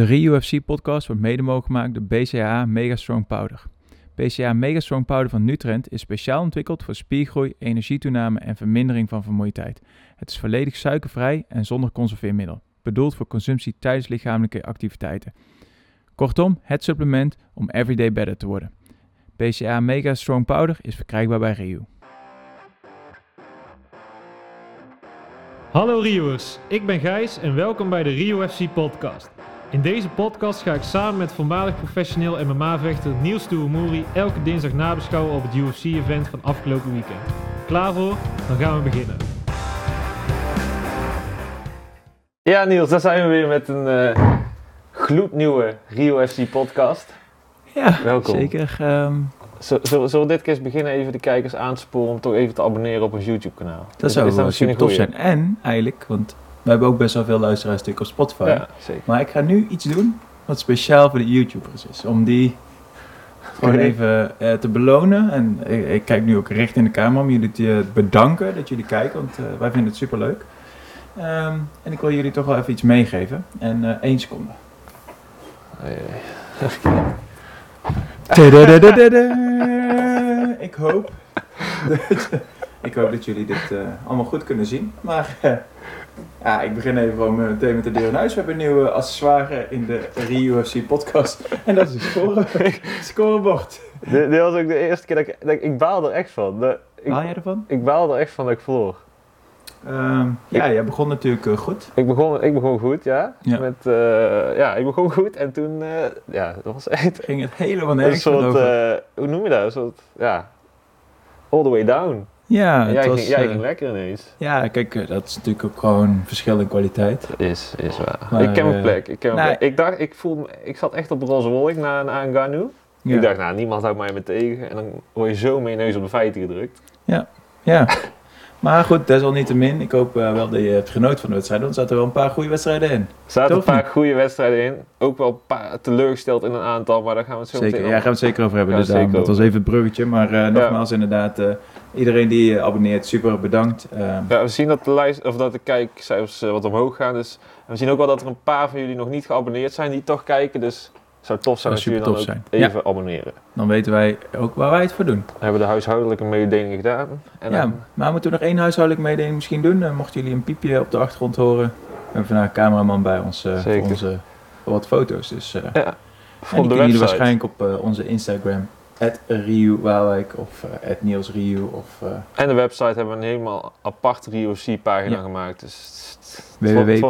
De ReUFC podcast wordt mede mogelijk gemaakt door BCA Mega Strong Powder. BCA Mega Strong Powder van Nutrend is speciaal ontwikkeld voor spiergroei, energietoename en vermindering van vermoeidheid. Het is volledig suikervrij en zonder conserveermiddel, bedoeld voor consumptie tijdens lichamelijke activiteiten. Kortom, het supplement om everyday better te worden. BCA Mega Strong Powder is verkrijgbaar bij Reu. Hallo Rioers, ik ben Gijs en welkom bij de Rio FC podcast. In deze podcast ga ik samen met voormalig professioneel MMA-vechter Niels Toeremoeri elke dinsdag nabeschouwen op het UFC-event van afgelopen weekend. Klaar voor? Dan gaan we beginnen. Ja, Niels, daar zijn we weer met een eh, gloednieuwe Rio FC podcast. Ja, Welkom. zeker. ehm, Z- Zullen zullen we dit keer eens beginnen even de kijkers aan te sporen om toch even te abonneren op ons YouTube kanaal? dat zou wel misschien tof zijn. En eigenlijk, want we hebben ook best wel veel luisteraars natuurlijk op Spotify. Ja, zeker. Maar ik ga nu iets doen wat speciaal voor de YouTubers is. Om die gewoon even eh, te belonen. En ik, ik kijk nu ook recht in de camera om jullie te bedanken dat jullie kijken. Want eh, wij vinden het super leuk. en ik wil jullie toch wel even iets meegeven. En eh één seconde. Eh. Ik hoop dat, ik hoop dat jullie dit eh, allemaal goed kunnen zien. Maar eh, ja, ik begin even gewoon meteen met de deur in huis. We hebben een nieuwe accessoire in de ReUFC podcast. En dat is een score, scorebord. dit, dit was ook de eerste keer dat ik... Dat ik, ik baal er echt van. De- ik, Haal jij ervan? ik baal er echt van dat ik verloor. Ehm, ja, jij begon natuurlijk eh, goed. Ik begon, ik begon goed, ja. Ja. Met, eh, ja, ik begon goed en toen... eh, ja, dat was echt Ging het helemaal een nergens meer soort... eh, hoe noem je dat? Een soort... Ja... All the way down. Ja, het jij, was, ging, jij eh, ging lekker ineens. ja, kijk, eh, dat is natuurlijk ook gewoon verschil in kwaliteit. Is, is waar. Maar, ik ken mijn eh, plek. Ik, ken nou, plek. ik dacht, ik voelde, me- ik zat echt op een roze wolk na, een Ganu. Ja. Ik dacht, nou, niemand houdt mij meer tegen. En dan word je zo met je neus op de feiten gedrukt. Ja. Maar goed, desalniettemin, ik hoop eh, wel dat je hebt genoten van de wedstrijd. Want er zaten wel een paar goede wedstrijden in. Er zaten een paar goede wedstrijden in. Ook wel een paar teleurgesteld in een aantal, maar daar gaan we het zo Zeker, meteen ja, daar gaan we het zeker over hebben. Ja, dus zeker dat was even het bruggetje. Maar eh, nogmaals, inderdaad, eh, iedereen die abonneert, super bedankt. Eh, Ja, we zien dat de, lijst, of dat de kijkcijfers wat omhoog gaan. Dus, en we zien ook wel dat er een paar van jullie nog niet geabonneerd zijn die toch kijken. Dus zou tof zijn als jullie dan ook zijn. even abonneren. dan weten wij ook waar wij het voor doen. We hebben de huishoudelijke mededelingen gedaan. En ja, dan- maar moeten we nog één huishoudelijk mededeling misschien doen? Mochten jullie een piepje op de achtergrond horen, we hebben vandaag een cameraman bij ons eh, voor onze voor wat foto's. Dus, eh, ja, en die kunnen jullie waarschijnlijk op eh, onze Instagram, Riu Waalwijk of uh, Niels Riu of eh, En de website hebben we een helemaal apart RioC pagina Ja. gemaakt. Dus het het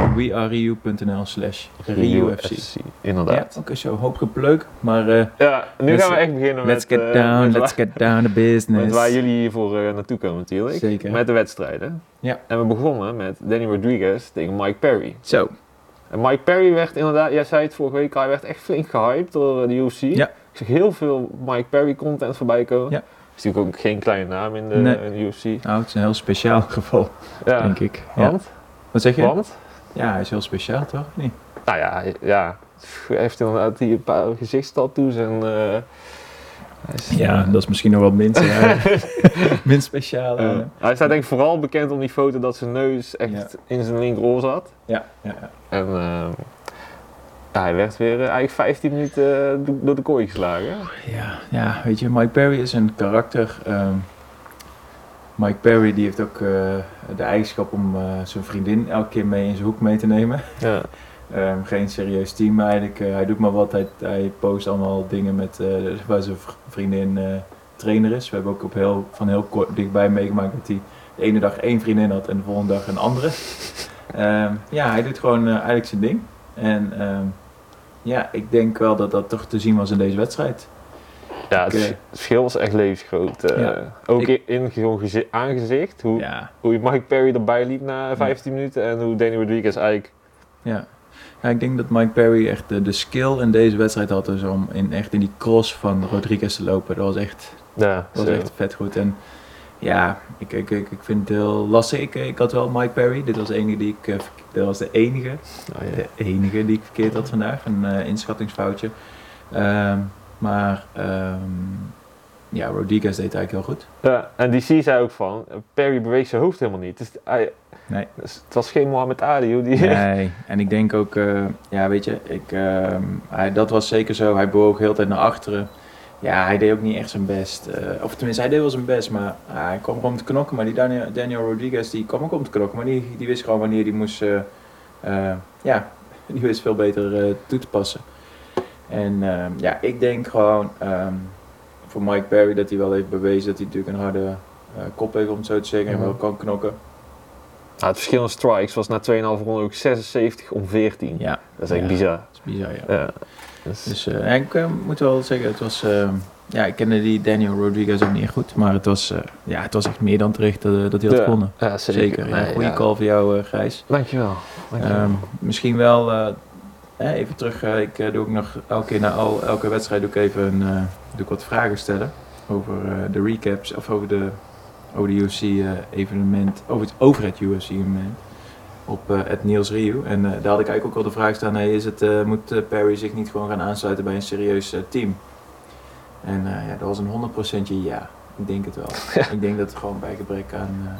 www.weareu.nl slash RioFC. Ja, Inderdaad. ook zo hoop leuk, maar eh, Ja, nu Let's- gaan we echt beginnen let's met, get eh, down, met, let's get down to met business. waar jullie hiervoor eh, naartoe komen natuurlijk. Zeker. Met de wedstrijden. Ja. En we begonnen met Danny Rodriguez tegen Mike Perry. Zo, En Mike Perry werd inderdaad, jij zei het vorige week hij werd echt flink gehyped door eh, de UFC. Ja. Ik zag heel veel Mike Perry content voorbij komen. Ja. Is natuurlijk ook geen kleine naam in de, Nee. in de UFC. nou, het is een heel speciaal geval, Ja. denk ik. Ja. Want? Wat zeg je? Want? Ja, hij is heel speciaal, toch? Niet? Nou ja, ja. Hij heeft inderdaad hier een paar gezichtstattoos en... eh, is- Ja, dat is misschien nog wel minst, ja, minst speciaal. Eh. hij staat denk ik vooral bekend om die foto dat zijn neus echt Ja. in zijn linkeroor zat. ja, ja, ja. En ehm, ja, hij werd weer eh, eigenlijk 15 minuten eh, do- door de kooi geslagen. Ja, ja, weet je, Mike Perry is een karakter. ehm, Mike Perry die heeft ook eh, de eigenschap om zijn vriendin elke keer mee in zijn hoek mee te nemen. Ja. Ehm, geen serieus team eigenlijk. Hij doet maar wat. Hij, hij post allemaal dingen met, waar zijn vriendin trainer is. We hebben ook op heel, van heel kort dichtbij meegemaakt dat hij de ene dag één vriendin had en de volgende dag een andere. Ehm, ja, hij doet gewoon eigenlijk zijn ding. En ehm, ja, ik denk wel dat dat toch te zien was in deze wedstrijd. Ja, het, eh, verschil was echt levensgroot. eh. Ja. Ook Ik- in, gezi- aangezicht, hoe, Ja, hoe Mike Perry erbij liep na 15 minuten en hoe Danny Rodriguez eigenlijk... ja. ja ik denk dat Mike Perry echt de, de skill in deze wedstrijd had dus om in, echt in die cross van Rodriguez te lopen. Dat was echt Ja, Dat was echt vet goed. En ja, ik, ik, ik, ik vind het heel lastig. Ik, ik had wel Mike Perry. Dit was de enige die ik, eh, dit was de enige, Oh, ja. de enige die ik verkeerd had vandaag. Een eh, inschattingsfoutje. Ehm, maar ehm, ja, Rodriguez deed eigenlijk heel goed. Ja, en DC zei ook van, Perry beweegt zijn hoofd helemaal niet. Dus hij, Nee. dus het was geen Mohamed Ali. Hoe die, Nee, en ik denk ook, eh, ja weet je, ik, ehm, hij, dat was zeker zo. Hij bewoog heel tijd naar achteren. Ja, hij deed ook niet echt zijn best. eh, of tenminste, hij deed wel zijn best, maar ah, hij kwam gewoon om te knokken. Maar die Daniel, Daniel Rodriguez, die kwam ook om te knokken. Maar die, die wist gewoon wanneer die moest, eh, eh, ja, die wist veel beter toe te passen. En ehm, ja, ik denk gewoon ehm, voor Mike Perry dat hij wel heeft bewezen dat hij natuurlijk een harde kop heeft, om het zo te zeggen. En Mhm. wel kan knokken. Ja, het verschil in strikes was na 2,5 ronde ook 76 om 14. Ja, Dat is echt Ja. bizar. dat is bizar, ja. Ja. Dus, Dus ja, ik eh, moet wel zeggen, het was. eh, ja, ik kende die Daniel Rodriguez ook niet echt goed. Maar het was, ja, het was echt meer dan terecht eh, dat hij had gewonnen. ja, zeker. Zeker. Nee, goede call voor jou, Gijs. Dankjewel. Dankjewel. Ehm, misschien wel. even terug. ik doe ook nog elke keer na al, elke wedstrijd doe ik even een, doe ik wat vragen stellen over de recaps of over de over de evenement, over het, over het UFC evenement op eh, het Niels Rio. En eh, daar had ik eigenlijk ook wel de vraag staan: hey, is het, eh, moet eh, Perry zich niet gewoon gaan aansluiten bij een serieus eh, team? En eh, ja, dat was een 100% ja. Ik denk het wel. Ik denk dat het gewoon bij gebrek aan. eh,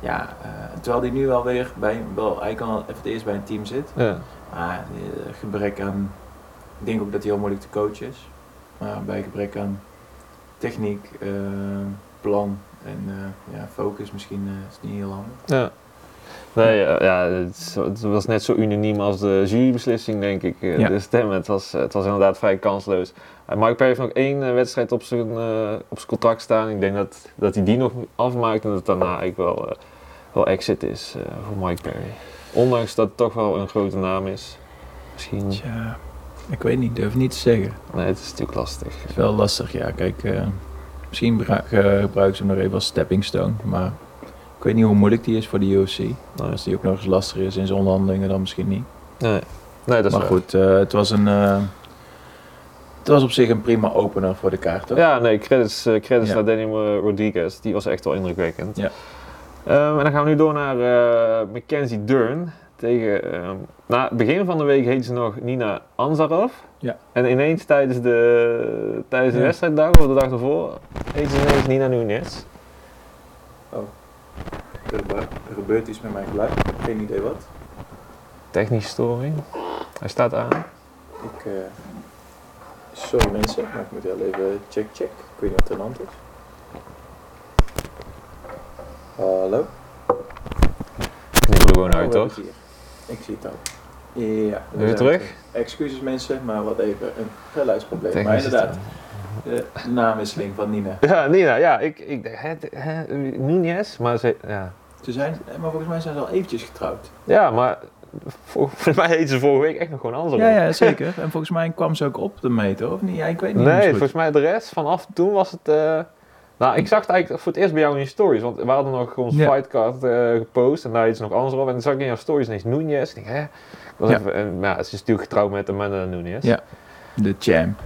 ja, eh, terwijl hij nu wel weer bij, wel eigenlijk al even het eerst bij een team zit. ja. Maar eh, gebrek aan. Ik denk ook dat hij heel moeilijk te coachen is. Maar bij gebrek aan techniek, eh, plan en eh, ja, focus misschien eh, is het niet heel handig. Ja. Nee, ja, ja, het, was net zo unaniem als de jurybeslissing, denk ik. eh, Ja. De stemmen. Het was, het was inderdaad vrij kansloos. Mike Perry heeft nog één eh, wedstrijd op zijn, eh, op zijn contract staan. Ik denk dat, dat hij die nog afmaakt en dat het daarna eigenlijk wel, eh, wel exit is eh, voor Mike Perry. Ondanks dat het toch wel een grote naam is. Misschien. Tja, ik weet niet, durf niet te zeggen. Nee, het is natuurlijk lastig. Het is wel lastig, ja. Kijk, eh, misschien gebruik, eh, gebruiken ze hem nog even als stepping stone. Maar ik weet niet hoe moeilijk die is voor de UFC. Nee, Als die ook nog eens lastig is in zijn onderhandelingen, dan misschien niet. nee. nee dat is maar waar. goed, eh, het was een. eh, het was op zich een prima opener voor de kaart, toch? Ja, nee, credits, eh, credits Ja. naar eh, Rodriguez. Die was echt wel indrukwekkend. Ja. Ehm, en dan gaan we nu door naar Mackenzie Dern. Tegen, ehm, na het begin van de week heette ze nog Nina Anzarov. Ja. En ineens tijdens de, tijdens de Ja. wedstrijddag of de dag ervoor heette ze ineens Nina Nunes. Er, er gebeurt iets met mijn geluid. Ik heb geen idee wat. Technische storing. Hij staat aan. Ik, eh, sorry mensen, maar ik moet wel even check check. Ik weet niet wat er aan de hand is. Hallo? Knippen er gewoon Oh, uit, hebben toch? Ik zie het ook. Ja, we Weer terug? Excuses mensen, maar wat even een geluidsprobleem. maar inderdaad, de naamwisseling van Nina. Ja, Nina, ja. Ik, ik hè, hè, Nunes, maar ze, ja. Ze zijn, maar volgens mij zijn ze al eventjes getrouwd. Ja, maar vol- volgens mij heette ze vorige week echt nog gewoon Anzarov. Ja, ja, zeker. En volgens mij kwam ze ook op de meter, of niet? Ja, ik weet niet. Nee, volgens mij de rest vanaf toen was het. eh, nou, ik zag het eigenlijk voor het eerst bij jou in je stories. Want we hadden nog onze Ja. fightcard eh, gepost. En daar iets nog anders op. En dan zag ik in jouw stories ineens Nunez. Ik denk, hè? Ik was Ja. even, en, ja, ze is natuurlijk getrouwd met Amanda Nunez. Ja. De champ.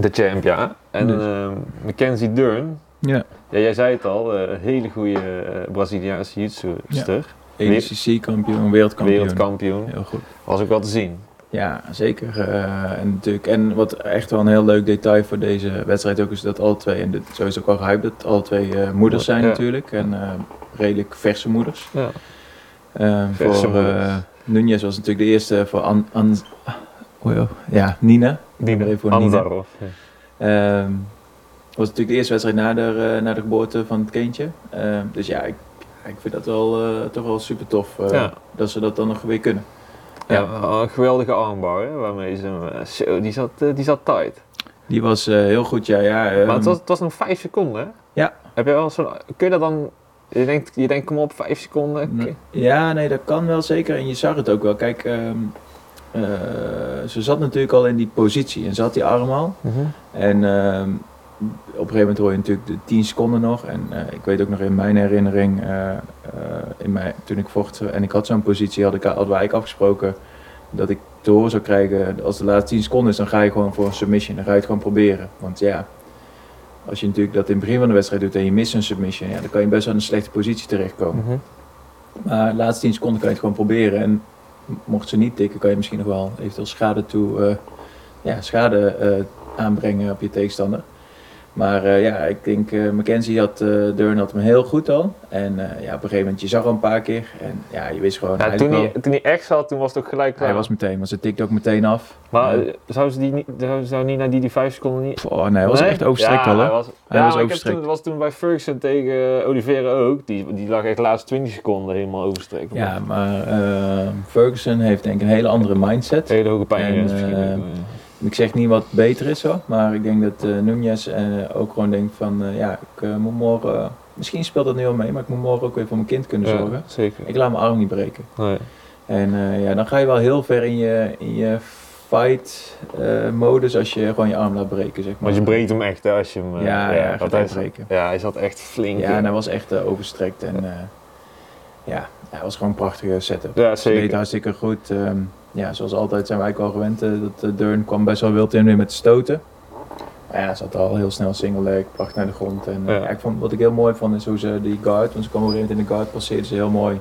De champ, ja. En Dus. ehm, Mackenzie Dern. Ja. Ja, jij zei het al. Een hele goede eh, Braziliaanse jiu-jitsuster. ADCC-kampioen, wereldkampioen. Wereldkampioen. Heel goed. Was ook wel te zien. Ja, zeker. eh, en, natuurlijk, en wat echt wel een heel leuk detail voor deze wedstrijd ook is dat alle twee, en dit, zo is het ook al gehyped, dat alle twee moeders zijn Ja. natuurlijk. En redelijk verse moeders. Ja. Verse voor moeders. Nunez was natuurlijk de eerste voor An, An, oh ja, Nina. Nina. Even voor Nina. Ehm was natuurlijk de eerste wedstrijd na de, eh, na de geboorte van het kindje. Ehm, dus ja, ik, ik vind dat wel, eh, toch wel super tof eh, Ja. dat ze dat dan nog weer kunnen. Ja, een geweldige armbar, hè, waarmee ze hem, zo, die zat, die zat tight. Die was heel goed, ja. ja ehm, Maar het was, het was nog 5 seconden, hè? Ja. Heb je wel zo, kun je dat dan, je denkt, je denkt kom op, 5 seconden. Ja, nee, dat kan wel zeker. En je zag het ook wel. Kijk, eh, ze zat natuurlijk al in die positie en had die arm al. Mhm. En ehm, op een gegeven moment hoor je natuurlijk de 10 seconden nog. En eh, ik weet ook nog in mijn herinnering, eh, in mijn, toen ik vocht en ik had zo'n positie, had ik, hadden we eigenlijk afgesproken dat ik te horen zou krijgen, als de laatste 10 seconden is, dan ga je gewoon voor een submission. Dan ga je het gewoon proberen. Want ja, als je natuurlijk dat in het begin van de wedstrijd doet en je mist een submission, ja, dan kan je best wel in een slechte positie terechtkomen. Mhm. Maar de laatste 10 seconden kan je het gewoon proberen. En mocht ze niet tikken, kan je misschien nog wel eventueel schade toe, eh, ja, schade eh, aanbrengen op je tegenstander. Maar eh, ja, ik denk eh Mackenzie had, eh Dern had hem heel goed al. En ja, op een gegeven moment, je zag hem een paar keer. En ja, je wist gewoon, Ja, toen, hij, toen hij echt zat, toen was het ook gelijk klaar. hij was meteen, want ze tikte ook meteen af. maar zou ze die niet, zou, zou niet naar die, die vijf seconden niet... Oh nee, hij was Nee? echt overstrekt ja, al Hij was, Hij ja, was maar ik heb overstrekt. toen, was toen bij Ferguson tegen Oliveira ook. Die, die lag echt de laatste 20 seconden helemaal overstrekt. Ja, maar Ferguson heeft denk ik een hele andere mindset. Hele hoge pijn. En, misschien. Ik zeg niet wat beter is hoor, maar ik denk dat eh Nunez eh, ook gewoon denkt van eh, ja, ik moet morgen, misschien speelt dat nu al mee, maar ik moet morgen ook weer voor mijn kind kunnen ja, zorgen. zeker. Ik laat mijn arm niet breken. Nee. En ja, dan ga je wel heel ver in je, in je fight eh, modus als je gewoon je arm laat breken, zeg maar. Want je breekt hem echt hè, als je hem... eh, Ja, ja, hij gaat hij breken. Ja, hij zat echt flink Ja, en hij was echt overstrekt en ja, hij was gewoon een prachtige setup. Ja, Ze deed zeker. hartstikke goed. Ehm, ja, zoals altijd zijn wij ook al gewend. eh, dat Dern kwam best wel wild in weer met stoten. Maar ja, ze had al heel snel single leg, bracht naar de grond. En eh, Ja. ja, ik vond, wat ik heel mooi vond is hoe ze die guard, want ze kwam op een gegeven moment in de guard, passeerde ze heel mooi.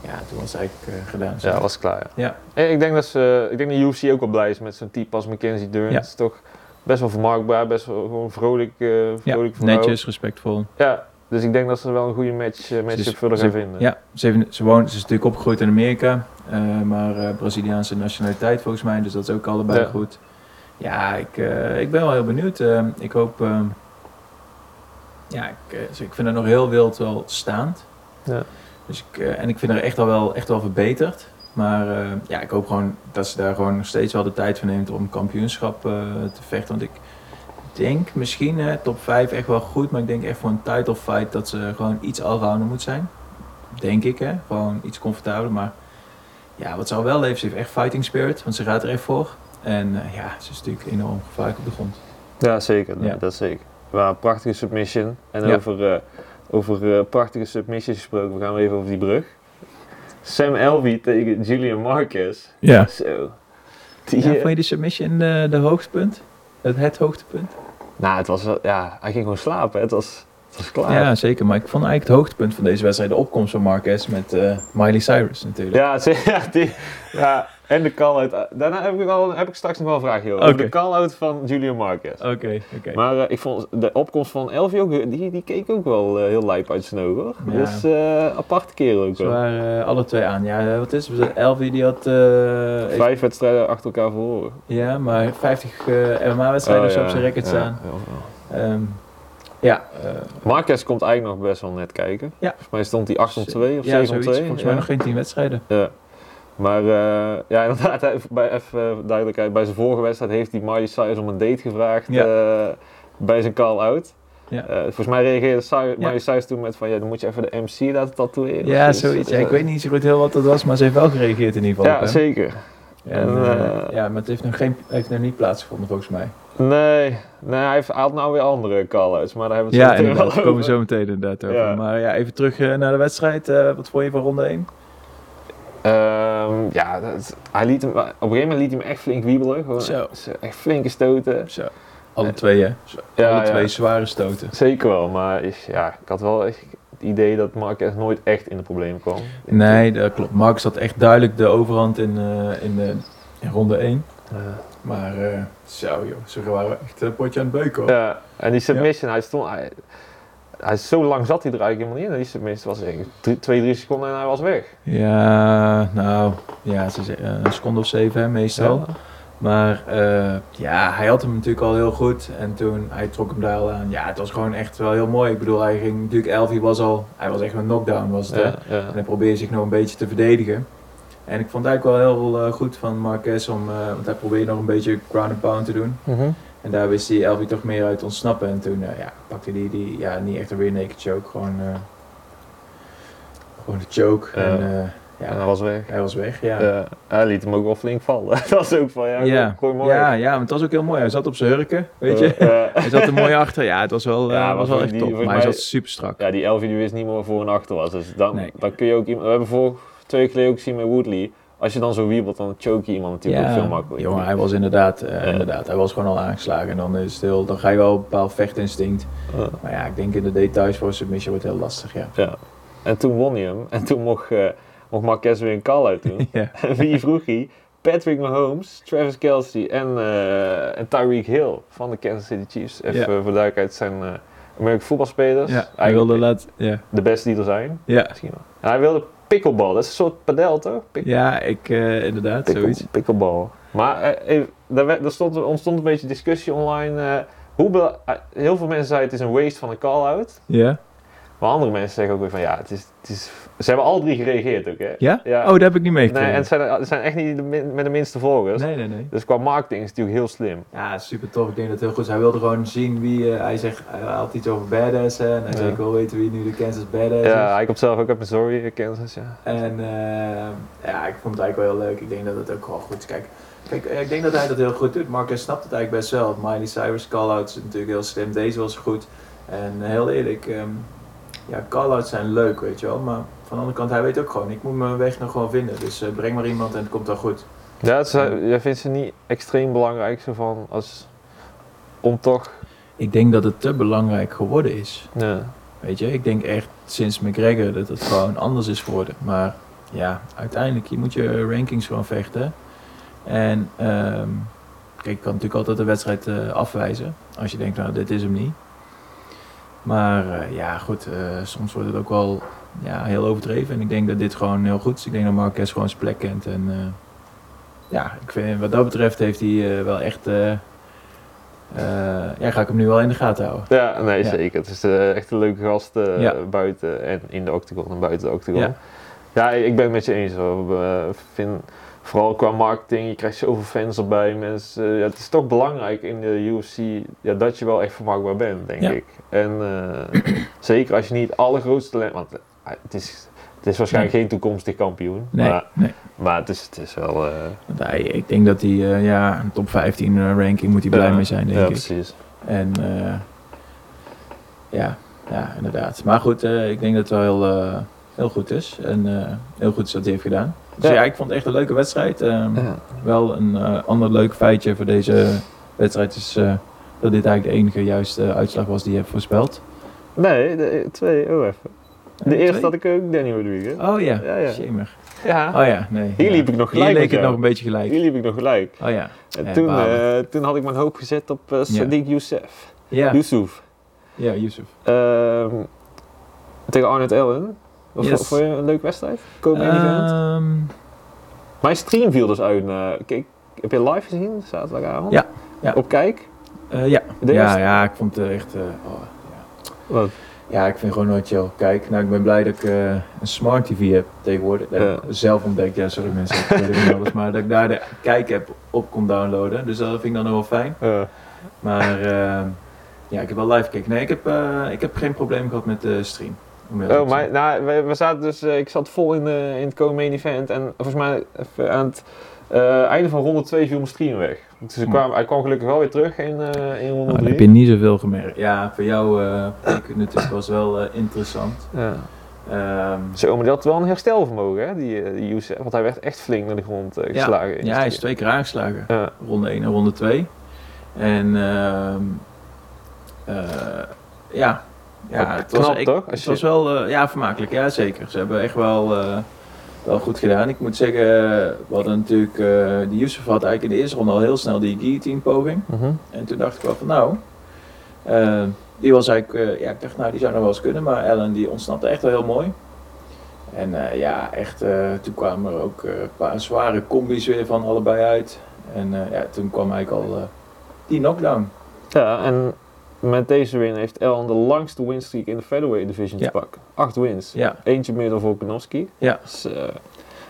Ja, toen was het eigenlijk eh, gedaan. Ja, was klaar. Ja. Ja. Ik denk dat ze, ik denk dat UFC ook wel blij is met zo'n type als Mackenzie Dern. Ja. Het is toch best wel vermarktbaar, best wel gewoon vrolijk, Ja, vrolijk netjes, respectvol. Ja, dus ik denk dat ze wel een goede match, matchup is- voor haar gaan vinden. Ja, ze, heeft- ze, woont, ze is natuurlijk opgegroeid in Amerika, eh, maar eh, Braziliaanse nationaliteit volgens mij, dus dat is ook allebei Ja. goed. Ja, ik, ik ben wel heel benieuwd. Ik hoop, ja, ik, ik vind het nog heel wild wel staand. Ja. Dus ik, en ik vind haar echt al wel, echt wel verbeterd. Maar ja, ik hoop gewoon dat ze daar gewoon nog steeds wel de tijd voor neemt om kampioenschap te vechten. Want ik denk misschien top 5 echt wel goed, maar ik denk echt voor een title fight dat ze gewoon iets allrounder moet zijn. Denk ik, hè. Gewoon iets comfortabeler. Maar ja, wat ze al wel heeft, ze heeft echt fighting spirit, want ze gaat er echt voor. En eh, ja, ze is natuurlijk enorm gevaarlijk op de grond. Ja, zeker. Ja. Dat zeker. Maar een prachtige submission. En Ja. over, eh, over eh, prachtige submissions gesproken, we gaan weer even over die brug. Sam Elvey tegen Julian Marquez. Ja. Zo. Die, ja vond je de submission de, de hoogtepunt? Het, het hoogtepunt? nou, het was wel, ja, hij ging gewoon slapen. Het was, het was klaar. Ja, zeker. Maar ik vond eigenlijk het hoogtepunt van deze wedstrijd de opkomst van Marquez met eh, Miley Cyrus natuurlijk. Ja, ze- ja, die, ja, en de call-out. Daarna heb ik, wel, heb ik straks nog wel een vraagje over. De call-out van Julian Marquez. Oké, oké. Maar eh, ik vond de opkomst van Elvie ook, die, die keek ook wel eh, heel lijp uit ogen hoor. Ja. Dus eh aparte kerel ook Ze wel. waren eh, alle twee aan. Ja, eh, wat is het? Elvie die had... eh, Vijf wedstrijden achter elkaar verloren. ja, maar 50 eh MMA-wedstrijden Oh, ja. op zijn record Ja, staan. ja, ja. Ehm, ja, eh, Marquez komt eigenlijk nog best wel net kijken. Ja. Volgens mij stond hij 8 om 2 of ja, 7 om zoiets. 2. Volgens mij nog geen 10 wedstrijden. Ja. Maar eh, ja, inderdaad, hij- bij, even eh, duidelijkheid, bij zijn vorige wedstrijd heeft hij Miley Cyrus om een date gevraagd Ja. eh, bij zijn call-out. Ja. Volgens mij reageerde. Miley Cyrus toen met van, ja, dan moet je even de MC laten tatoeëren. Ja, zoiets. Ja, ik weet niet zo goed heel wat dat was, maar ze heeft wel gereageerd in ieder geval. Ja, zeker. En, En, ja, maar het heeft nog, geen, heeft nog niet plaatsgevonden volgens mij. Nee, nee hij, heeft, had nou weer andere call-outs, maar daar hebben we het Ja, zo meteen inderdaad. Komen we zo meteen inderdaad over. Maar ja, even terug naar de wedstrijd. Wat vond je van ronde 1? Ja, dat, hij liet hem, op een gegeven moment liet hij hem echt flink wiebelen. Gewoon, Zo. Zo, Echt flinke stoten. Zo. Alle twee, hè? Ja, Alle ja. twee zware stoten. Zeker wel, maar is, ja, ik had wel echt het idee dat Marquez nooit echt in de problemen kwam. Nee, dat klopt. Marcus had echt duidelijk de overhand in, eh, in, de, in ronde 1. Eh, Maar eh, zo joh, ze waren echt een potje aan het beuken. hoor. ja, en die submission, hij stond, hij, hij, zo lang zat hij er eigenlijk helemaal niet in. Die submission was eigenlijk drie- twee, drie seconden en hij was weg. Ja, nou, ja, zeggen, een seconde of zeven hè, meestal. Ja. Maar eh, ja, hij had hem natuurlijk al heel goed. En toen, hij trok hem daar al aan. Ja, het was gewoon echt wel heel mooi. Ik bedoel, hij ging natuurlijk, Elfie was al, hij was echt een knockdown was het. hè. Ja, ja. En hij probeerde zich nog een beetje te verdedigen. En ik vond het eigenlijk wel heel eh, goed van Marquez om, eh, want hij probeerde nog een beetje ground and pound te doen. Mhm. En daar wist hij Elfie toch meer uit te ontsnappen. En toen eh, ja, pakte hij die, die, ja, niet echt een rear naked choke, gewoon, eh, gewoon de choke. En eh, En ja, hij was weg. hij was weg, ja. Hij liet hem ook wel flink vallen. dat was ook van, ja, ja, gooi mooi. ja, ja, maar het was ook heel mooi. Hij zat op zijn hurken, weet je. Hij zat er mooi achter. Ja, het was wel, Ja, was wel echt die- top. Maar hij zat super strak. ja, die Elfie die wist niet meer voor en achter was. Dus dan, Nee. dan kun je ook. We hebben voor twee geleden ook gezien met Woodley. Als je dan zo wiebelt, dan choke je iemand natuurlijk ook veel makkelijker. jongen, hij was inderdaad, eh, Ja. inderdaad, hij was gewoon al aangeslagen. En dan, is het heel, dan ga je wel een bepaald vechtinstinct. Ja. Maar ja, ik denk in de details voor een submission wordt het heel lastig, ja. Ja. En toen won hij hem. En toen mocht, eh mocht Marquez weer een call uit doen. En wie vroeg hij? Patrick Mahomes, Travis Kelsey en, eh, en Tyreek Hill van de Kansas City Chiefs. Even voor de duidelijkheid zijn uh, Amerikaanse voetbalspelers. Ja, hij wilde. Ja. de beste die er zijn. Ja. Misschien wel. En hij wilde pickleball, dat is een soort padel toch? Pick- ja, ik... eh, inderdaad, pickle- zoiets. Pickleball. Maar eh, even, daar, werd- daar stond, er ontstond een beetje discussie online. eh, hoe eh, heel veel mensen zeiden het is een waste van een call-out. Ja? Maar andere mensen zeggen ook weer van ja, het is, het is... Ze hebben alle drie gereageerd ook hè? Ja? Ja. Oh, dat heb ik niet Nee, meegekregen. en het zijn, het zijn echt niet de min- met de minste volgers. nee, nee, nee. Dus qua marketing is het natuurlijk heel slim. Ja, super tof. Ik denk dat het heel goed is. Hij wilde gewoon zien wie... eh, hij zegt... Hij had iets over badass. hè, En hij Ja. zei, ik wil weten wie nu de Kansas badass Ja, is. hij komt zelf ook uit Missouri, Kansas, ja. En eh, ja, ik vond het eigenlijk wel heel leuk. Ik denk dat het ook wel goed is. Kijk, kijk eh, ik denk dat hij dat heel goed doet. Marcus snapt het eigenlijk best wel. Miley Cyrus call-outs is natuurlijk heel slim. Deze was goed. En heel eerlijk, ehm, ja, call-outs zijn leuk, weet je wel. Maar van de andere kant, hij weet ook gewoon, ik moet mijn weg nog gewoon vinden. Dus eh, breng maar iemand en het komt wel goed. Ja, is, eh, jij vindt ze niet extreem belangrijk, zo van, als, om toch... Ik denk dat het te belangrijk geworden is. Ja. Weet je, ik denk echt sinds McGregor dat het gewoon anders is geworden. Maar ja, uiteindelijk, je moet je rankings gewoon vechten. En ehm, kijk, je kan natuurlijk altijd de wedstrijd eh, afwijzen. Als je denkt, nou, dit is hem niet. Maar eh, ja, goed, eh, soms wordt het ook wel ja, heel overdreven. En ik denk dat dit gewoon heel goed is. Ik denk dat Marquez gewoon zijn plek kent. En eh, ja, ik vind, wat dat betreft heeft hij wel echt... ja, ga ik hem nu wel in de gaten houden. Ja, nee, Ja. zeker. Het is echt een leuke gast Ja. buiten en in de octagon en buiten de octagon. Ja. Ja, ik ben het met je eens. Hoor. Ik vind, vooral qua marketing, je krijgt zoveel fans erbij. Mensen, ja, het is toch belangrijk in de UFC ja, dat je wel echt vermarktbaar bent, denk Ja. ik. En eh, zeker als je niet het allergrootste talent... Want eh, het is, het is waarschijnlijk geen toekomstig kampioen. Nee, Maar, nee. maar het, is, het is wel... eh, hij, ik denk dat hij, ja, een top 15 eh, ranking moet hij blij ja, mee zijn, denk ja, ik. precies. En ja, ja, inderdaad. Maar goed, ik denk dat het wel heel, heel goed is. En heel goed is wat hij heeft gedaan. Dus Ja. ja, ik vond het echt een leuke wedstrijd. Ehm, Ja. Wel een eh, ander leuk feitje voor deze wedstrijd is eh, dat dit eigenlijk de enige juiste uitslag was die je hebt voorspeld. Nee, de, twee, oh even. De Eh, eerste twee? had ik ook Danny Rodriguez. Oh ja, Ja, ja. Shamer. Ja, Oh ja, nee. Hier ja. liep ik nog gelijk Hier leek het jou. nog een beetje gelijk. hier liep ik nog gelijk. Oh ja. En Ja, toen, eh, toen had ik mijn hoop gezet op eh Sadiq Youssef. Ja, Yusuf. ja Yusuf. Ehm, tegen Arnold Allen. Wat Yes. vond- je een leuke wedstrijd? Komen event? Ehm, Mijn stream viel dus uit. kijk, heb je live gezien zaterdagavond? Ja, ja. Op kijk? eh, ja. De ja, eerste? ja, ik vond het echt... eh, oh, ja. Wat? Ja, ik vind gewoon nooit chill. Kijk, nou, ik ben blij dat ik eh, een smart TV heb tegenwoordig. Dat heb ik zelf ontdekt, ja, sorry mensen, ik weet het niet alles. Maar dat ik daar de kijk-app op kon downloaden. Dus dat vind ik dan wel fijn. Maar eh, ja, ik heb wel live gekeken. Nee, ik heb, ik heb geen probleem gehad met de stream. Oh, maar nou, we, we zaten dus, eh, ik zat vol in, de, in het co-main event. En volgens mij even aan het eh, einde van ronde 2 viel mijn stream weg. Dus ik Hm. kwam, hij kwam gelukkig wel weer terug in, eh, in ronde Nou, dan 3. heb je niet zoveel gemerkt. Ja, voor jou eh, ik natuurlijk was wel eh, interessant. Ja. Ehm, Zo, maar die had wel een herstelvermogen, hè, die, eh, die Youssef. Want hij werd echt flink naar de grond eh, geslagen. in ja, de hij is twee keer aangeslagen. Ja. ronde 1 en ronde 2. En ehm eh, ja, ja het was, Knap, ik- toch? Het was wel eh, ja, vermakelijk, ja zeker. Ze hebben echt wel, eh, wel goed gedaan. Ik moet zeggen, eh, we hadden natuurlijk, die Yusuf had eigenlijk in de eerste ronde al heel snel die guillotine poging. Mhm. En toen dacht ik wel van nou, die was eigenlijk, ja ik dacht nou die zou nog wel eens kunnen, maar Ellen die ontsnapte echt wel heel mooi. En ja, echt, toen kwamen er ook een paar zware combis weer van allebei uit. En ja, toen kwam eigenlijk al die knockdown. Ja, en met deze win heeft Ellen de langste winstreak in de featherweight division Ja. te pakken. Acht wins. Ja, Eentje meer dan Volkanovski. Ja. Dus, eh,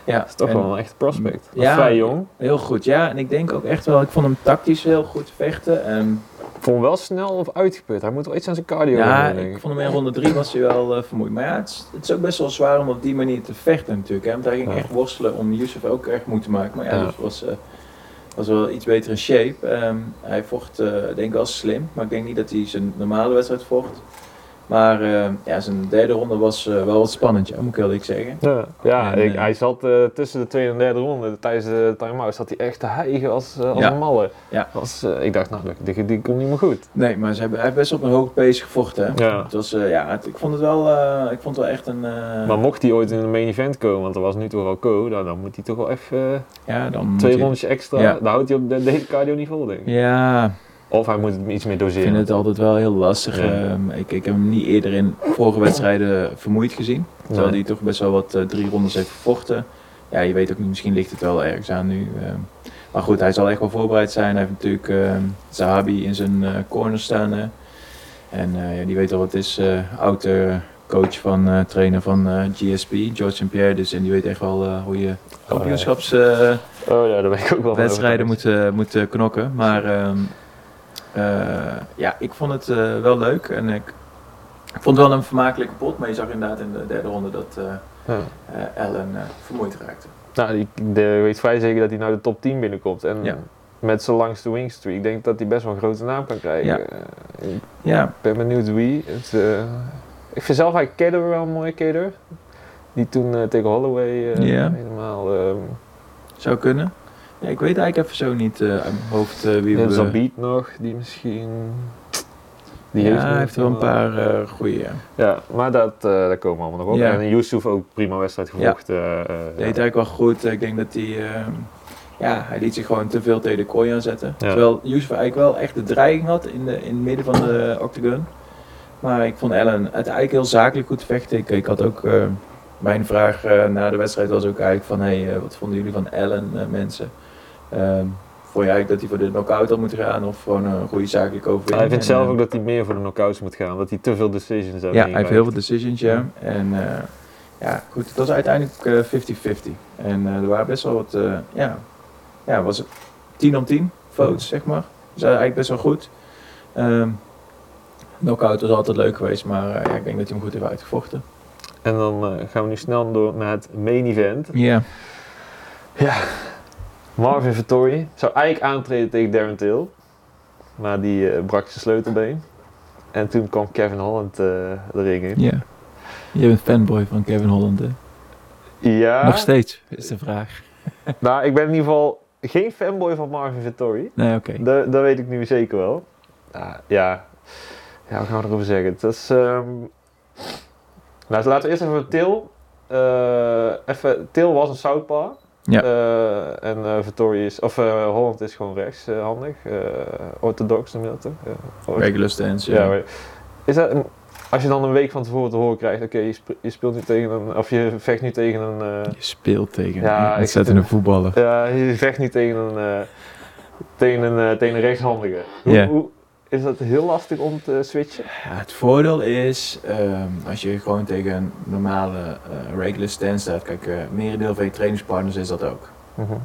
ja. dat is toch En wel een echte prospect. Ja. Vrij jong. Heel goed, ja. En ik denk ook echt wel, ik vond hem tactisch heel goed vechten. En Ik vond hem wel snel of uitgeput. Hij moet wel iets aan zijn cardio ja, doen, denk ik vond hem in ronde 3 was hij wel eh, vermoeid. Maar ja, het is, het is ook best wel zwaar om op die manier te vechten natuurlijk. Hè? Want hij ging Ja. echt worstelen om Yusuf ook echt moe te maken. Maar ja, Ja. Yusuf was, eh, was wel iets beter in shape. Ehm, hij vocht, eh, denk ik wel slim. Maar ik denk niet dat hij zijn normale wedstrijd vocht. Maar eh, ja, zijn derde ronde was eh, wel wat spannend, ja, moet ik heel eerlijk zeggen. Ja, ja En, ik, eh, hij zat tussen de tweede en derde ronde. Tijdens de time-out zat hij echt te hijgen als, als Ja. een malle. Ja. Ik dacht, nou, die, die komt niet meer goed. Nee, maar ze hebben, hij best op een hoge pace gevochten. hè. Ja. Het was, ja, het- ik vond het wel, ik vond het wel echt een... Maar mocht hij ooit in een main event komen, want er was nu toch al co, nou, dan moet hij toch wel even ja, dan twee je- rondjes extra. Ja. Dan houdt hij op de, de hele cardio niet vol, denk ik. Ja, Of hij moet het iets meer ik doseren. vind het altijd wel heel lastig. Ja. Ehm, ik, ik heb hem niet eerder in vorige wedstrijden vermoeid gezien. Terwijl Nee. hij toch best wel wat eh, drie rondes heeft gevochten. Ja, je weet ook niet, misschien ligt het wel ergens aan nu. ehm. maar goed, hij zal echt wel voorbereid zijn. Hij heeft natuurlijk ehm, Zahabi in zijn eh, corner staan. hè. En eh, ja, die weet al wat het is. eh oude coach van trainer van GSP, George St. Pierre. Dus, en die weet echt wel hoe je kampioenschapswedstrijden Oh ja, daar ben ik ook wel overtuigd. moet, moet knokken. Maar ja, ik vond het eh, wel leuk. En ik, vond het wel een vermakelijke pot. Maar je zag inderdaad in de derde ronde dat eh Ja. eh, Allen eh, vermoeid raakte. Nou, ik de, weet vrij zeker dat hij nou de top 10 binnenkomt. En Ja. met zijn langste wingstreak, ik denk dat hij best wel een grote naam kan krijgen. Ja. Eh, ik Ja, ben benieuwd wie. Het, eh, ik vind zelf eigenlijk Kader wel een mooie Kader. Die toen eh, tegen Holloway eh, Ja. helemaal... ehm zou kunnen. Ja, ik weet eigenlijk even zo niet eh, uit mijn hoofd eh, wie en we... Zabit nog, die misschien... ja, nog hij heeft er wel een paar eh goede. Ja. Ja, maar dat, daar komen allemaal nog op. Ja. En Yusuf ook prima wedstrijd gevochten. eh, eh, Deed ja. eigenlijk wel goed. Ik denk dat hij... ehm, ja, hij liet zich gewoon te veel tegen de kooi aanzetten. Ja. Terwijl Yusuf eigenlijk wel echt de dreiging had in, de, in het midden van de octagon. Maar ik vond Ellen het eigenlijk heel zakelijk goed vechten. Ik, ik had ook... mijn vraag na de wedstrijd was ook eigenlijk van... Hey, wat vonden jullie van Ellen, mensen? Ehm, vond je eigenlijk dat hij voor de knockout had moeten gaan? Of gewoon een goede zakelijke overwinning? Hij vindt En, zelf eh, ook dat hij meer voor de knockouts moet gaan. Dat hij te veel decisions heeft Ja, hij heeft heel veel decisions, ja. En eh, ja, goed, het was uiteindelijk eh, 50-50. en eh, er waren best wel wat, eh, ja, ja, was het 10 om 10 votes, zeg maar. Dus eigenlijk best wel goed. Ehm knockout was altijd leuk geweest, maar eh, ja, ik denk dat hij hem goed heeft uitgevochten. En dan eh, gaan we nu snel door naar het main event. Ja. Ja, Marvin Vittori zou eigenlijk aantreden tegen Darren Till. Maar die eh, brak zijn sleutelbeen. En toen kwam Kevin Holland de ring in. Ja. Je bent fanboy van Kevin Holland, hè? Ja, Nog steeds, is de vraag. nou ik ben in ieder geval geen fanboy van Marvin Vittori. Nee, oké. Dat, dat weet ik nu zeker wel. Ah, ja. ja, wat gaan we erover zeggen? Het is, ehm, Nou, laten we eerst even Til. eh even, Til was een southpaw. Ja. Eh, en eh Vittori is, of eh, Holland is gewoon rechtshandig. eh orthodox noem je dat toch? Regular stance, ja, is dat een- als je dan een week van tevoren te horen krijgt, oké, je, je speelt nu tegen een, of je vecht nu tegen een, eh, Je speelt tegen Ja, een ik ontzettende zit voetballer. ja, je vecht nu tegen een, eh, tegen een, eh, tegen een rechtshandige. Hoe, hoe, is dat heel lastig om te switchen? Ja, het voordeel is, ehm, als je gewoon tegen een normale eh, regular stand staat, kijk, eh merendeel van je trainingspartners is dat ook.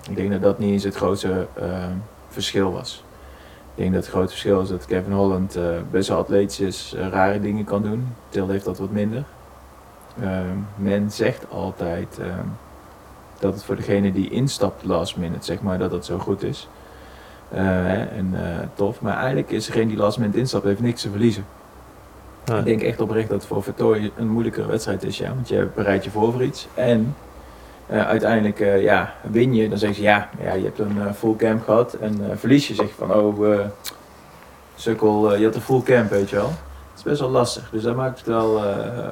Ik denk dat dat niet eens het grootste ehm, verschil was. Ik denk dat het grote verschil is dat Kevin Holland eh, best wel atletisch is, rare dingen kan doen. Til heeft dat wat minder. Ehm, men zegt altijd dat het voor degene die instapt last minute, zeg maar, dat dat zo goed is. Eh, hè, en eh, tof. Maar eigenlijk is degene die last minute instapt, heeft niks te verliezen. Ja. Ik denk echt oprecht dat het voor Vertooy een moeilijkere wedstrijd is, ja. Want je bereidt je voor voor iets. En eh, uiteindelijk, ja, win je. Dan zeg je, ja, ja je hebt een full camp gehad. En verlies je, zeg je van, oh, sukkel, je had een full camp, weet je wel. Best wel lastig. Dus dat maakt het wel... eh,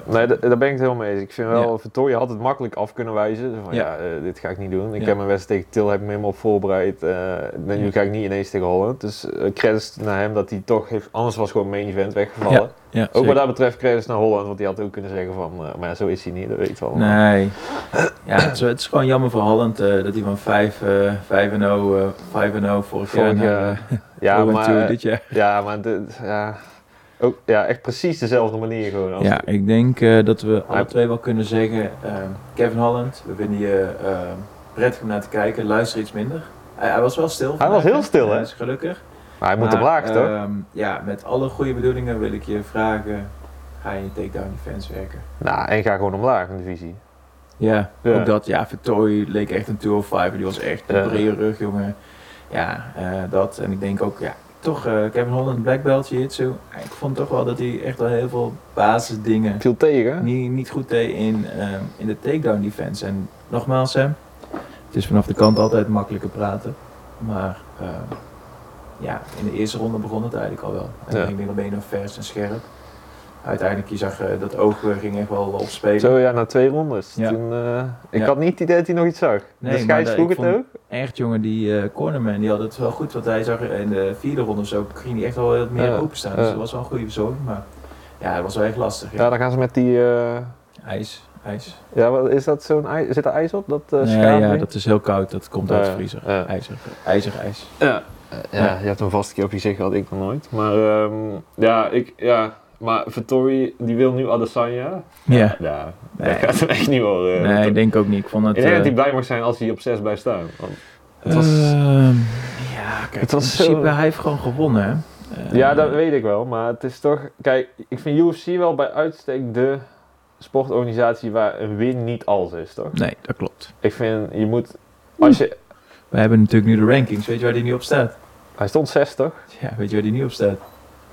Nee, da- daar ben ik het helemaal mee eens. Ik vind wel, Ja. Vittoria had het makkelijk af kunnen wijzen. Van, ja, Ja. eh, dit ga ik niet doen. Ik Ja. heb mijn wedstrijd tegen Til heb ik me helemaal voorbereid. eh nu ga ik niet ineens tegen Holland. Dus credits naar hem dat hij toch heeft... Anders was gewoon main event weggevallen. ja, Ook zeker. wat dat betreft credits naar Holland. Want die had ook kunnen zeggen van... maar zo is hij niet, dat weet je wel. Nee. Ja, het is, het is gewoon jammer voor Holland dat hij van 5 eh 5 en 0, eh 5 en 0 vorig jaar Ja, 0 en maar, 2 dit jaar. ja, maar ja, ook, ja, echt precies dezelfde manier gewoon. Als Ja, ik denk eh, dat we alle twee wel kunnen zeggen, eh, Kevin Holland, we vinden je eh, prettig om naar te kijken, luister iets minder. Hij, hij was wel stil. Hij was heel stil, hè? Hij is gelukkig. Maar hij moet Maar, omlaag, toch? ehm, ja, met alle goede bedoelingen wil ik je vragen, ga je in takedown defense werken? Nou, en ga gewoon omlaag in de divisie. Ja, Ja. ook dat. Ja, Vittori leek echt een 205, die was echt een brede rug, jongen. Ja, eh, dat. En ik denk ook, ja, toch, eh Kevin Holland, black belt, jiu-jitsu. Ik vond toch wel dat hij echt wel heel veel basisdingen Viel tegen. niet, niet goed deed in, ehm, in de takedown defense. En nogmaals, Sam, het is vanaf de kant altijd makkelijker praten. Maar ehm, ja, in de eerste ronde begon het eigenlijk al wel. En Ja. ik denk, dan ben je nog vers en scherp. Uiteindelijk, je zag eh, dat oog eh, ging echt wel opspelen. Zo ja, na twee rondes. Ja. Toen, eh, ik Ja. had niet het idee dat hij nog iets zag. Nee, de scheids vroeg het ook. Echt jongen, die eh cornerman, die had het wel goed. Want hij zag in de vierde ronde of zo, ging hij echt wel wat meer openstaan. Dus dat was wel een goede verzorging. Maar ja, het was wel echt lastig. Ja, Ja. dan gaan ze met die... eh, IJs, ijs. ja, wat is dat zo'n ijs? Zit er ijs op? Dat uh, nee, ja, dat is heel koud. Dat komt uit de vriezer. IJzer, ijzer, ijs. Ja. ja, je hebt hem vast een keer op je gezicht gehad, ik nog nooit. Maar ehm, ja, ik, ja, maar Vittori, die wil nu Adesanya. Ja. Ja, Nee. dat gaat hem echt niet worden. Nee, ik denk ook niet. Ik vond het... ik denk eh, dat hij blij mag zijn als hij op 6 blijft staan. Want het was, Ehm, ja, kijk, Het was in principe, zo- hij heeft gewoon gewonnen. hè. Eh, ja, dat weet ik wel. Maar het is toch... Kijk, ik vind UFC wel bij uitstek de sportorganisatie waar een win niet alles is, toch? Nee, dat klopt. Ik vind, je moet... Als je... We hebben natuurlijk nu de rankings. Weet je waar die nu op staat? Hij stond 6, toch? Ja, weet je waar die nu op staat?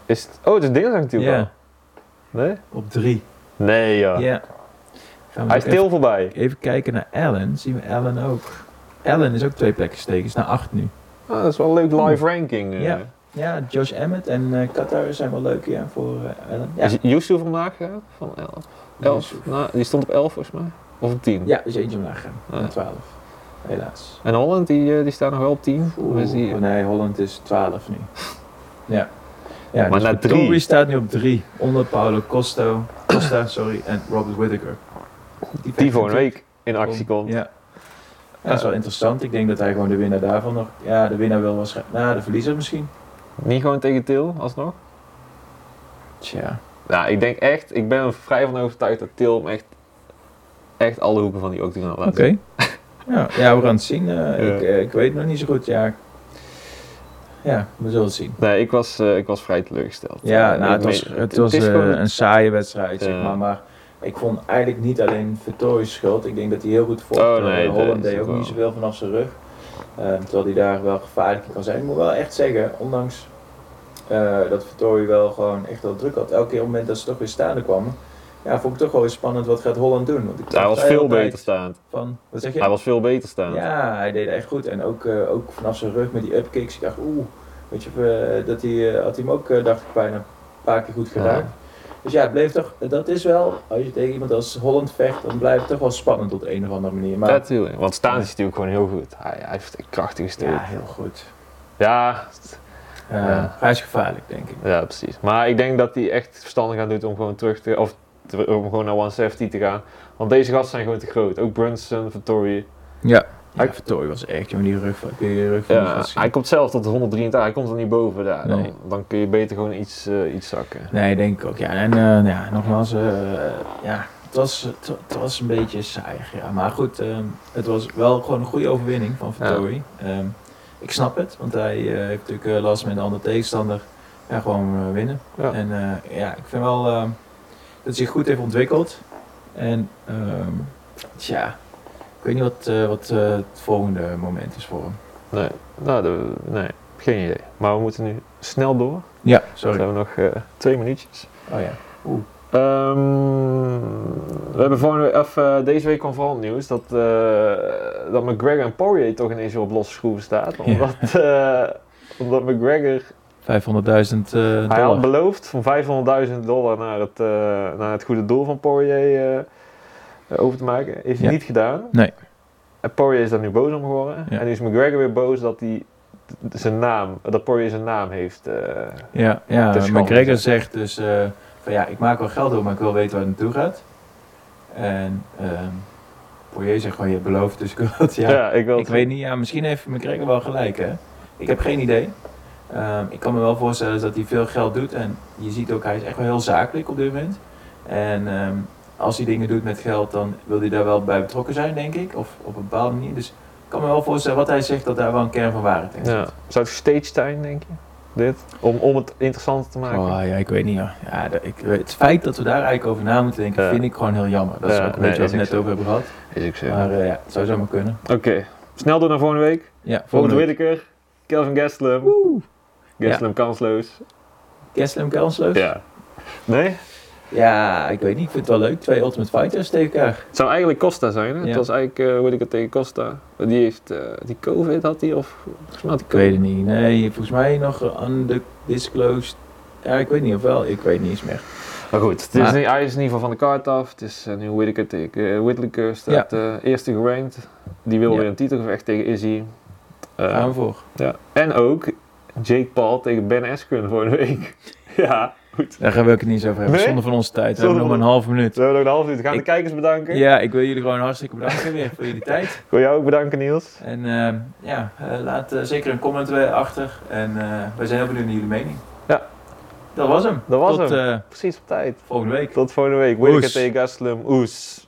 Is het, oh, het is dinsdag natuurlijk Ja, al. Nee? op drie. Nee, ja. Ja. Gaan we Hij is even, stil voorbij. even kijken naar Allen. Zien we Allen ook. Allen is ook twee plekken gestegen. Is naar acht nu. Ah, dat is wel een leuk live ranking. eh. Ja. Ja, Josh Emmett en eh Qatar zijn wel leuk ja, voor eh, Allen. Ja. Is Yusuf vandaag gegaan? Van 11? 11? Yusuf. Nou, die stond op 11 volgens mij. Of op 10. ja, is eentje omlaag gegaan. Ja. Naar 12. Helaas. En Holland, die, eh, die staat nog wel op 10. Of is die... Oeh, nee, Holland is 12 nu. Ja. Ja, Maar dus na drie. staat nu op 3. Onder Paulo Costo, Costa sorry, en Robert Whittaker. Die voor een week in actie komt. Ja. Ja, dat is wel interessant. Ik denk dat hij gewoon de winnaar daarvan nog... Ja, de winnaar wil waarschijnlijk... Nou, de verliezer misschien. Niet gewoon tegen Til, alsnog? Tja. Nou, ik denk echt, ik ben er vrij van overtuigd dat Til hem echt, echt alle hoeken van die octagon laat Oké. ja, ja, we gaan het zien. Eh, Ja. ik, eh, ik weet nog niet zo goed. Ja, ja we zullen het zien. Nee, ik was, eh, ik was vrij teleurgesteld. Ja, Eh, nou, het was, het was eh, een saaie wedstrijd, zeg maar. Maar ik vond eigenlijk niet alleen Vittori's schuld. Ik denk dat hij heel goed vocht. Oh, nee, Holland deed ook wel- niet zoveel vanaf zijn rug. Terwijl hij daar wel gevaarlijk in kan zijn. Ik moet wel echt zeggen, ondanks dat Vittori wel gewoon echt wel druk had. Elke keer op het moment dat ze toch weer staande kwamen. Ja, vond ik toch wel weer spannend wat gaat Holland doen. Want ik hij was veel beter staand. Van, wat zeg je? Hij was veel beter staand. Ja, hij deed echt goed. En ook, eh, ook vanaf zijn rug met die upkicks. Ik dacht, oeh, weet je, eh, dat hij, eh, had hij hem ook, dacht ik, bijna een paar keer goed geraakt. Dus ja, het bleef toch, dat is wel, als je tegen iemand als Holland vecht, dan blijft het toch wel spannend op de een of andere manier. Maar Ja, tuurlijk. Want staan is natuurlijk gewoon heel goed. Hij, hij heeft een krachtige steek. ja, Ja, heel goed. ja, Ja. Hij is gevaarlijk, denk ik. precies. Maar ik denk dat hij echt verstandig aan doet om gewoon terug te, of te- om gewoon naar 170 te gaan. Want deze gasten zijn gewoon te groot. Ook Brunson, Vittori. Ja. Hij- Ja, Vittori was echt, jongen, die rug, die rug van Ja, hij komt zelf tot de 183, hij komt er niet boven. Ja, dan, Nee. dan kun je beter gewoon iets, eh, iets zakken. Nee, denk ik ook. Ja, en eh, ja, nogmaals, eh, ja, het was, het, het was een beetje saai. Ja. Maar goed, ehm, het was wel gewoon een goede overwinning van Vittori. Ehm, ik snap het, want hij eh, heeft natuurlijk eh, last met een andere tegenstander. Ja, gewoon winnen. Ja. En eh, ja, ik vind wel hij zich goed heeft ontwikkeld. En ehm tja, ik weet niet wat, eh, wat eh, het volgende moment is voor hem. Nee, nou, de, nee, geen idee. Maar we moeten nu snel door. Ja, Dan sorry. hebben we nog eh, twee minuutjes. Oh ja. Ehm, we hebben vorige, of, deze week kwam vooral het nieuws dat, dat McGregor en Poirier toch ineens weer op losse schroeven staat. Ja. Omdat, omdat McGregor, 500.000 eh hij had dollar. beloofd van 500.000 dollar naar het, eh, naar het goede doel van Poirier eh, over te maken. Heeft hij Ja. niet gedaan. Nee. En Poirier is daar nu boos om geworden. Ja. En nu is McGregor weer boos dat hij zijn naam, dat Poirier zijn naam heeft. eh, Ja, ja McGregor zeg. zegt dus van ja, ik maak wel geld door, maar ik wil weten waar het naartoe gaat. En ehm Poirier zegt gewoon, je hebt beloofd, dus ik wil het. Ja, ja, ik wil ik weet niet, ja, misschien heeft McGregor wel gelijk hè. Ik heb geen idee. Ehm, ik kan me wel voorstellen dat hij veel geld doet en je ziet ook, hij is echt wel heel zakelijk op dit moment. En ehm, als hij dingen doet met geld, dan wil hij daar wel bij betrokken zijn, denk ik. Of op een bepaalde manier. Dus ik kan me wel voorstellen wat hij zegt, dat daar wel een kern van waarheid in zit. Ja. Zou het gestaged zijn, denk je? Dit? Om, om het interessanter te maken? Oh ja, ik weet niet. Ja. Ja, dat- ik, het feit dat we daar eigenlijk over na moeten denken, Ja. vind ik gewoon heel jammer. Dat is ook een nee, beetje wat we net zo. over hebben gehad. Is ik zo. Maar eh, ja, het zou zomaar kunnen. Oké, snel door naar volgende week. Ja, volgende week. Whittaker, Kelvin Gastelum. Gaslam kansloos. Gaslam kansloos? Ja. Nee? Ja, ik weet niet. Ik vind het wel leuk. Twee Ultimate Fighters tegen elkaar. Het zou eigenlijk Costa zijn, hè? Ja. Het was eigenlijk, eh hoe ik het tegen Costa? Die heeft, eh, die COVID had hij, of volgens mij had hij Ik weet het niet. Nee, volgens mij nog undisclosed. Ja, ik weet niet of wel. Ik weet niet eens meer. Maar goed, het is Maar- niet, hij is in ieder geval van de kaart af. Het is uh, nu het tegen uh, Whittaker staat eh, eerste gerankt. Die wil Ja. weer een titelgevecht tegen Izzy. Gaan we voor. ja. En ook Jake Paul tegen Ben Askren volgende week. ja, goed. Daar gaan we ook het niet eens over hebben. Nee? Zonder van onze tijd. We hebben nog maar een halve minuut. Zo nog een half uur. Gaan de kijkers bedanken. Ja, ik wil jullie gewoon hartstikke bedanken weer voor jullie tijd. Ik wil jou ook bedanken, Niels. En ehm, ja, eh, laat eh, zeker een comment achter. En eh, wij zijn heel benieuwd naar jullie mening. Ja. Dat was hem. Dat was Tot hem. Precies op tijd. volgende week. Tot volgende week. Oes. tegen Gaslam. Oes.